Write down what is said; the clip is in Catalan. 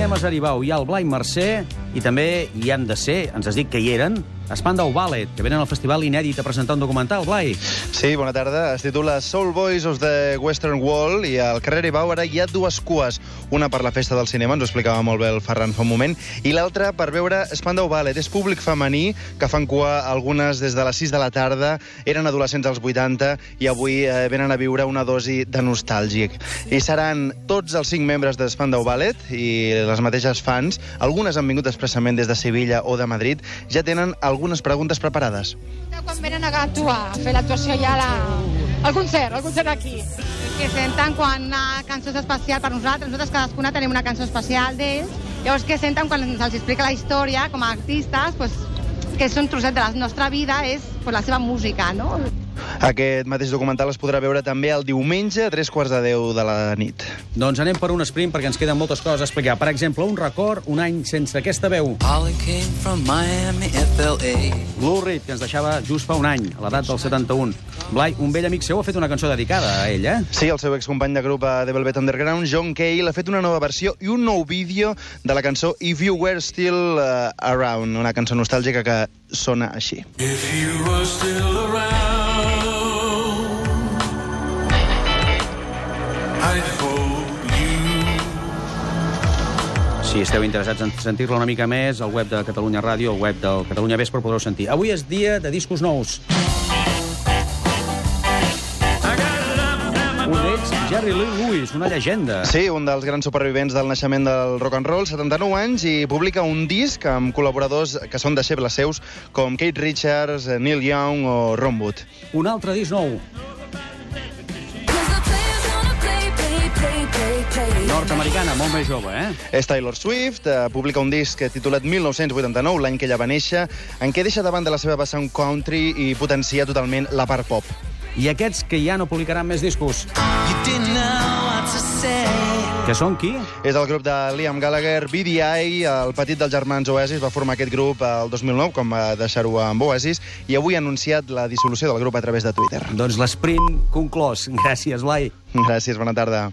Cinemes Aribau hi ha el Blai Mercè i també hi han de ser, ens has dit que hi eren, Spandau Ballet, que venen al festival inèdit a presentar un documental. Blai, Sí, bona tarda. Es titula Soul Boys of the Western Wall i al carrer Ibau ara hi ha dues cues. Una per la festa del cinema, ens ho explicava molt bé el Ferran fa un moment, i l'altra per veure Spandau Ballet. És públic femení que fan cua algunes des de les 6 de la tarda, eren adolescents als 80 i avui eh, venen a viure una dosi de nostàlgic. I seran tots els cinc membres de Spandau Ballet i les mateixes fans, algunes han vingut expressament des de Sevilla o de Madrid, ja tenen algunes preguntes preparades. Quan venen a actuar, a fer l'actuació ja la... al concert, al concert aquí. que senten quan una cançó és especial per nosaltres. Nosaltres cadascuna tenim una cançó especial d'ells. Llavors, què senten quan se'ls explica la història com a artistes, pues, que és un trosset de la nostra vida, és pues, la seva música, no? Aquest mateix documental es podrà veure també el diumenge a tres quarts de deu de la nit. doncs anem per un sprint perquè ens queden moltes coses a explicar. Per exemple, un record, un any sense aquesta veu. Holly came from Miami, FLA. Lou Reed, que ens deixava just fa un any, a l'edat del 71. Blai, un vell amic seu ha fet una cançó dedicada a ell, eh? Sí, el seu excompany de grup a The Velvet Underground, John Cale, ha fet una nova versió i un nou vídeo de la cançó If You Were Still uh, Around, una cançó nostàlgica que sona així. If you were still Si esteu interessats en sentir-la una mica més, al web de Catalunya Ràdio, al web del Catalunya Vespre, podreu sentir. Avui és dia de discos nous. Un d'ells, Jerry Lee Lewis, una llegenda. Sí, un dels grans supervivents del naixement del rock and roll, 79 anys, i publica un disc amb col·laboradors que són deixebles seus, com Kate Richards, Neil Young o Ron Wood. Un altre disc nou, nord-americana, molt més jove, eh? És Taylor Swift, eh, publica un disc titulat 1989, l'any que ella va néixer, en què deixa davant de la seva vessant country i potencia totalment la part pop. I aquests que ja no publicaran més discos. You didn't know what to say. Que són qui? És el grup de Liam Gallagher, BDI, el petit dels germans Oasis, va formar aquest grup el 2009, com va deixar-ho amb Oasis, i avui ha anunciat la dissolució del grup a través de Twitter. Doncs l'esprint conclòs. Gràcies, Blai. Gràcies, bona tarda.